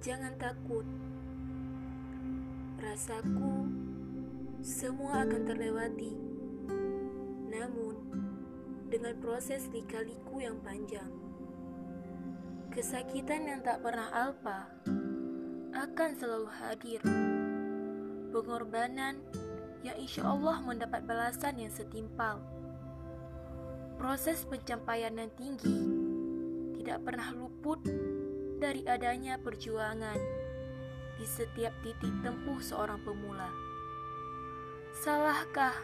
Jangan takut. Rasaku semua akan terlewati. Namun, dengan proses lika-liku yang panjang. Kesakitan yang tak pernah alpa akan selalu hadir. Pengorbanan yang insya Allah mendapat balasan yang setimpal. Proses pencapaian yang tinggi tidak pernah luput dari adanya perjuangan di setiap titik tempuh seorang pemula. Salahkah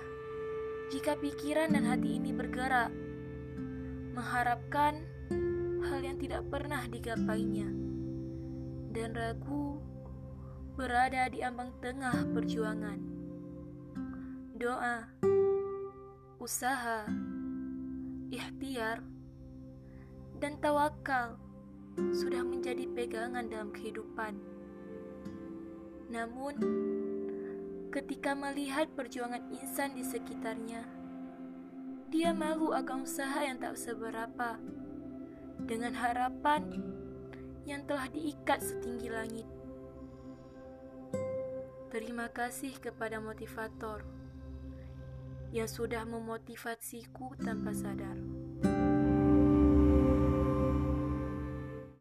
jika pikiran dan hati ini bergerak, mengharapkan hal yang tidak pernah digapainya, dan ragu berada di ambang tengah perjuangan? Doa, usaha, ikhtiar, dan tawakal sudah menjadi pegangan dalam kehidupan. Namun, ketika melihat perjuangan insan di sekitarnya, dia malu akan usaha yang tak seberapa dengan harapan yang telah diikat setinggi langit. Terima kasih kepada motivator yang sudah memotivasiku tanpa sadar.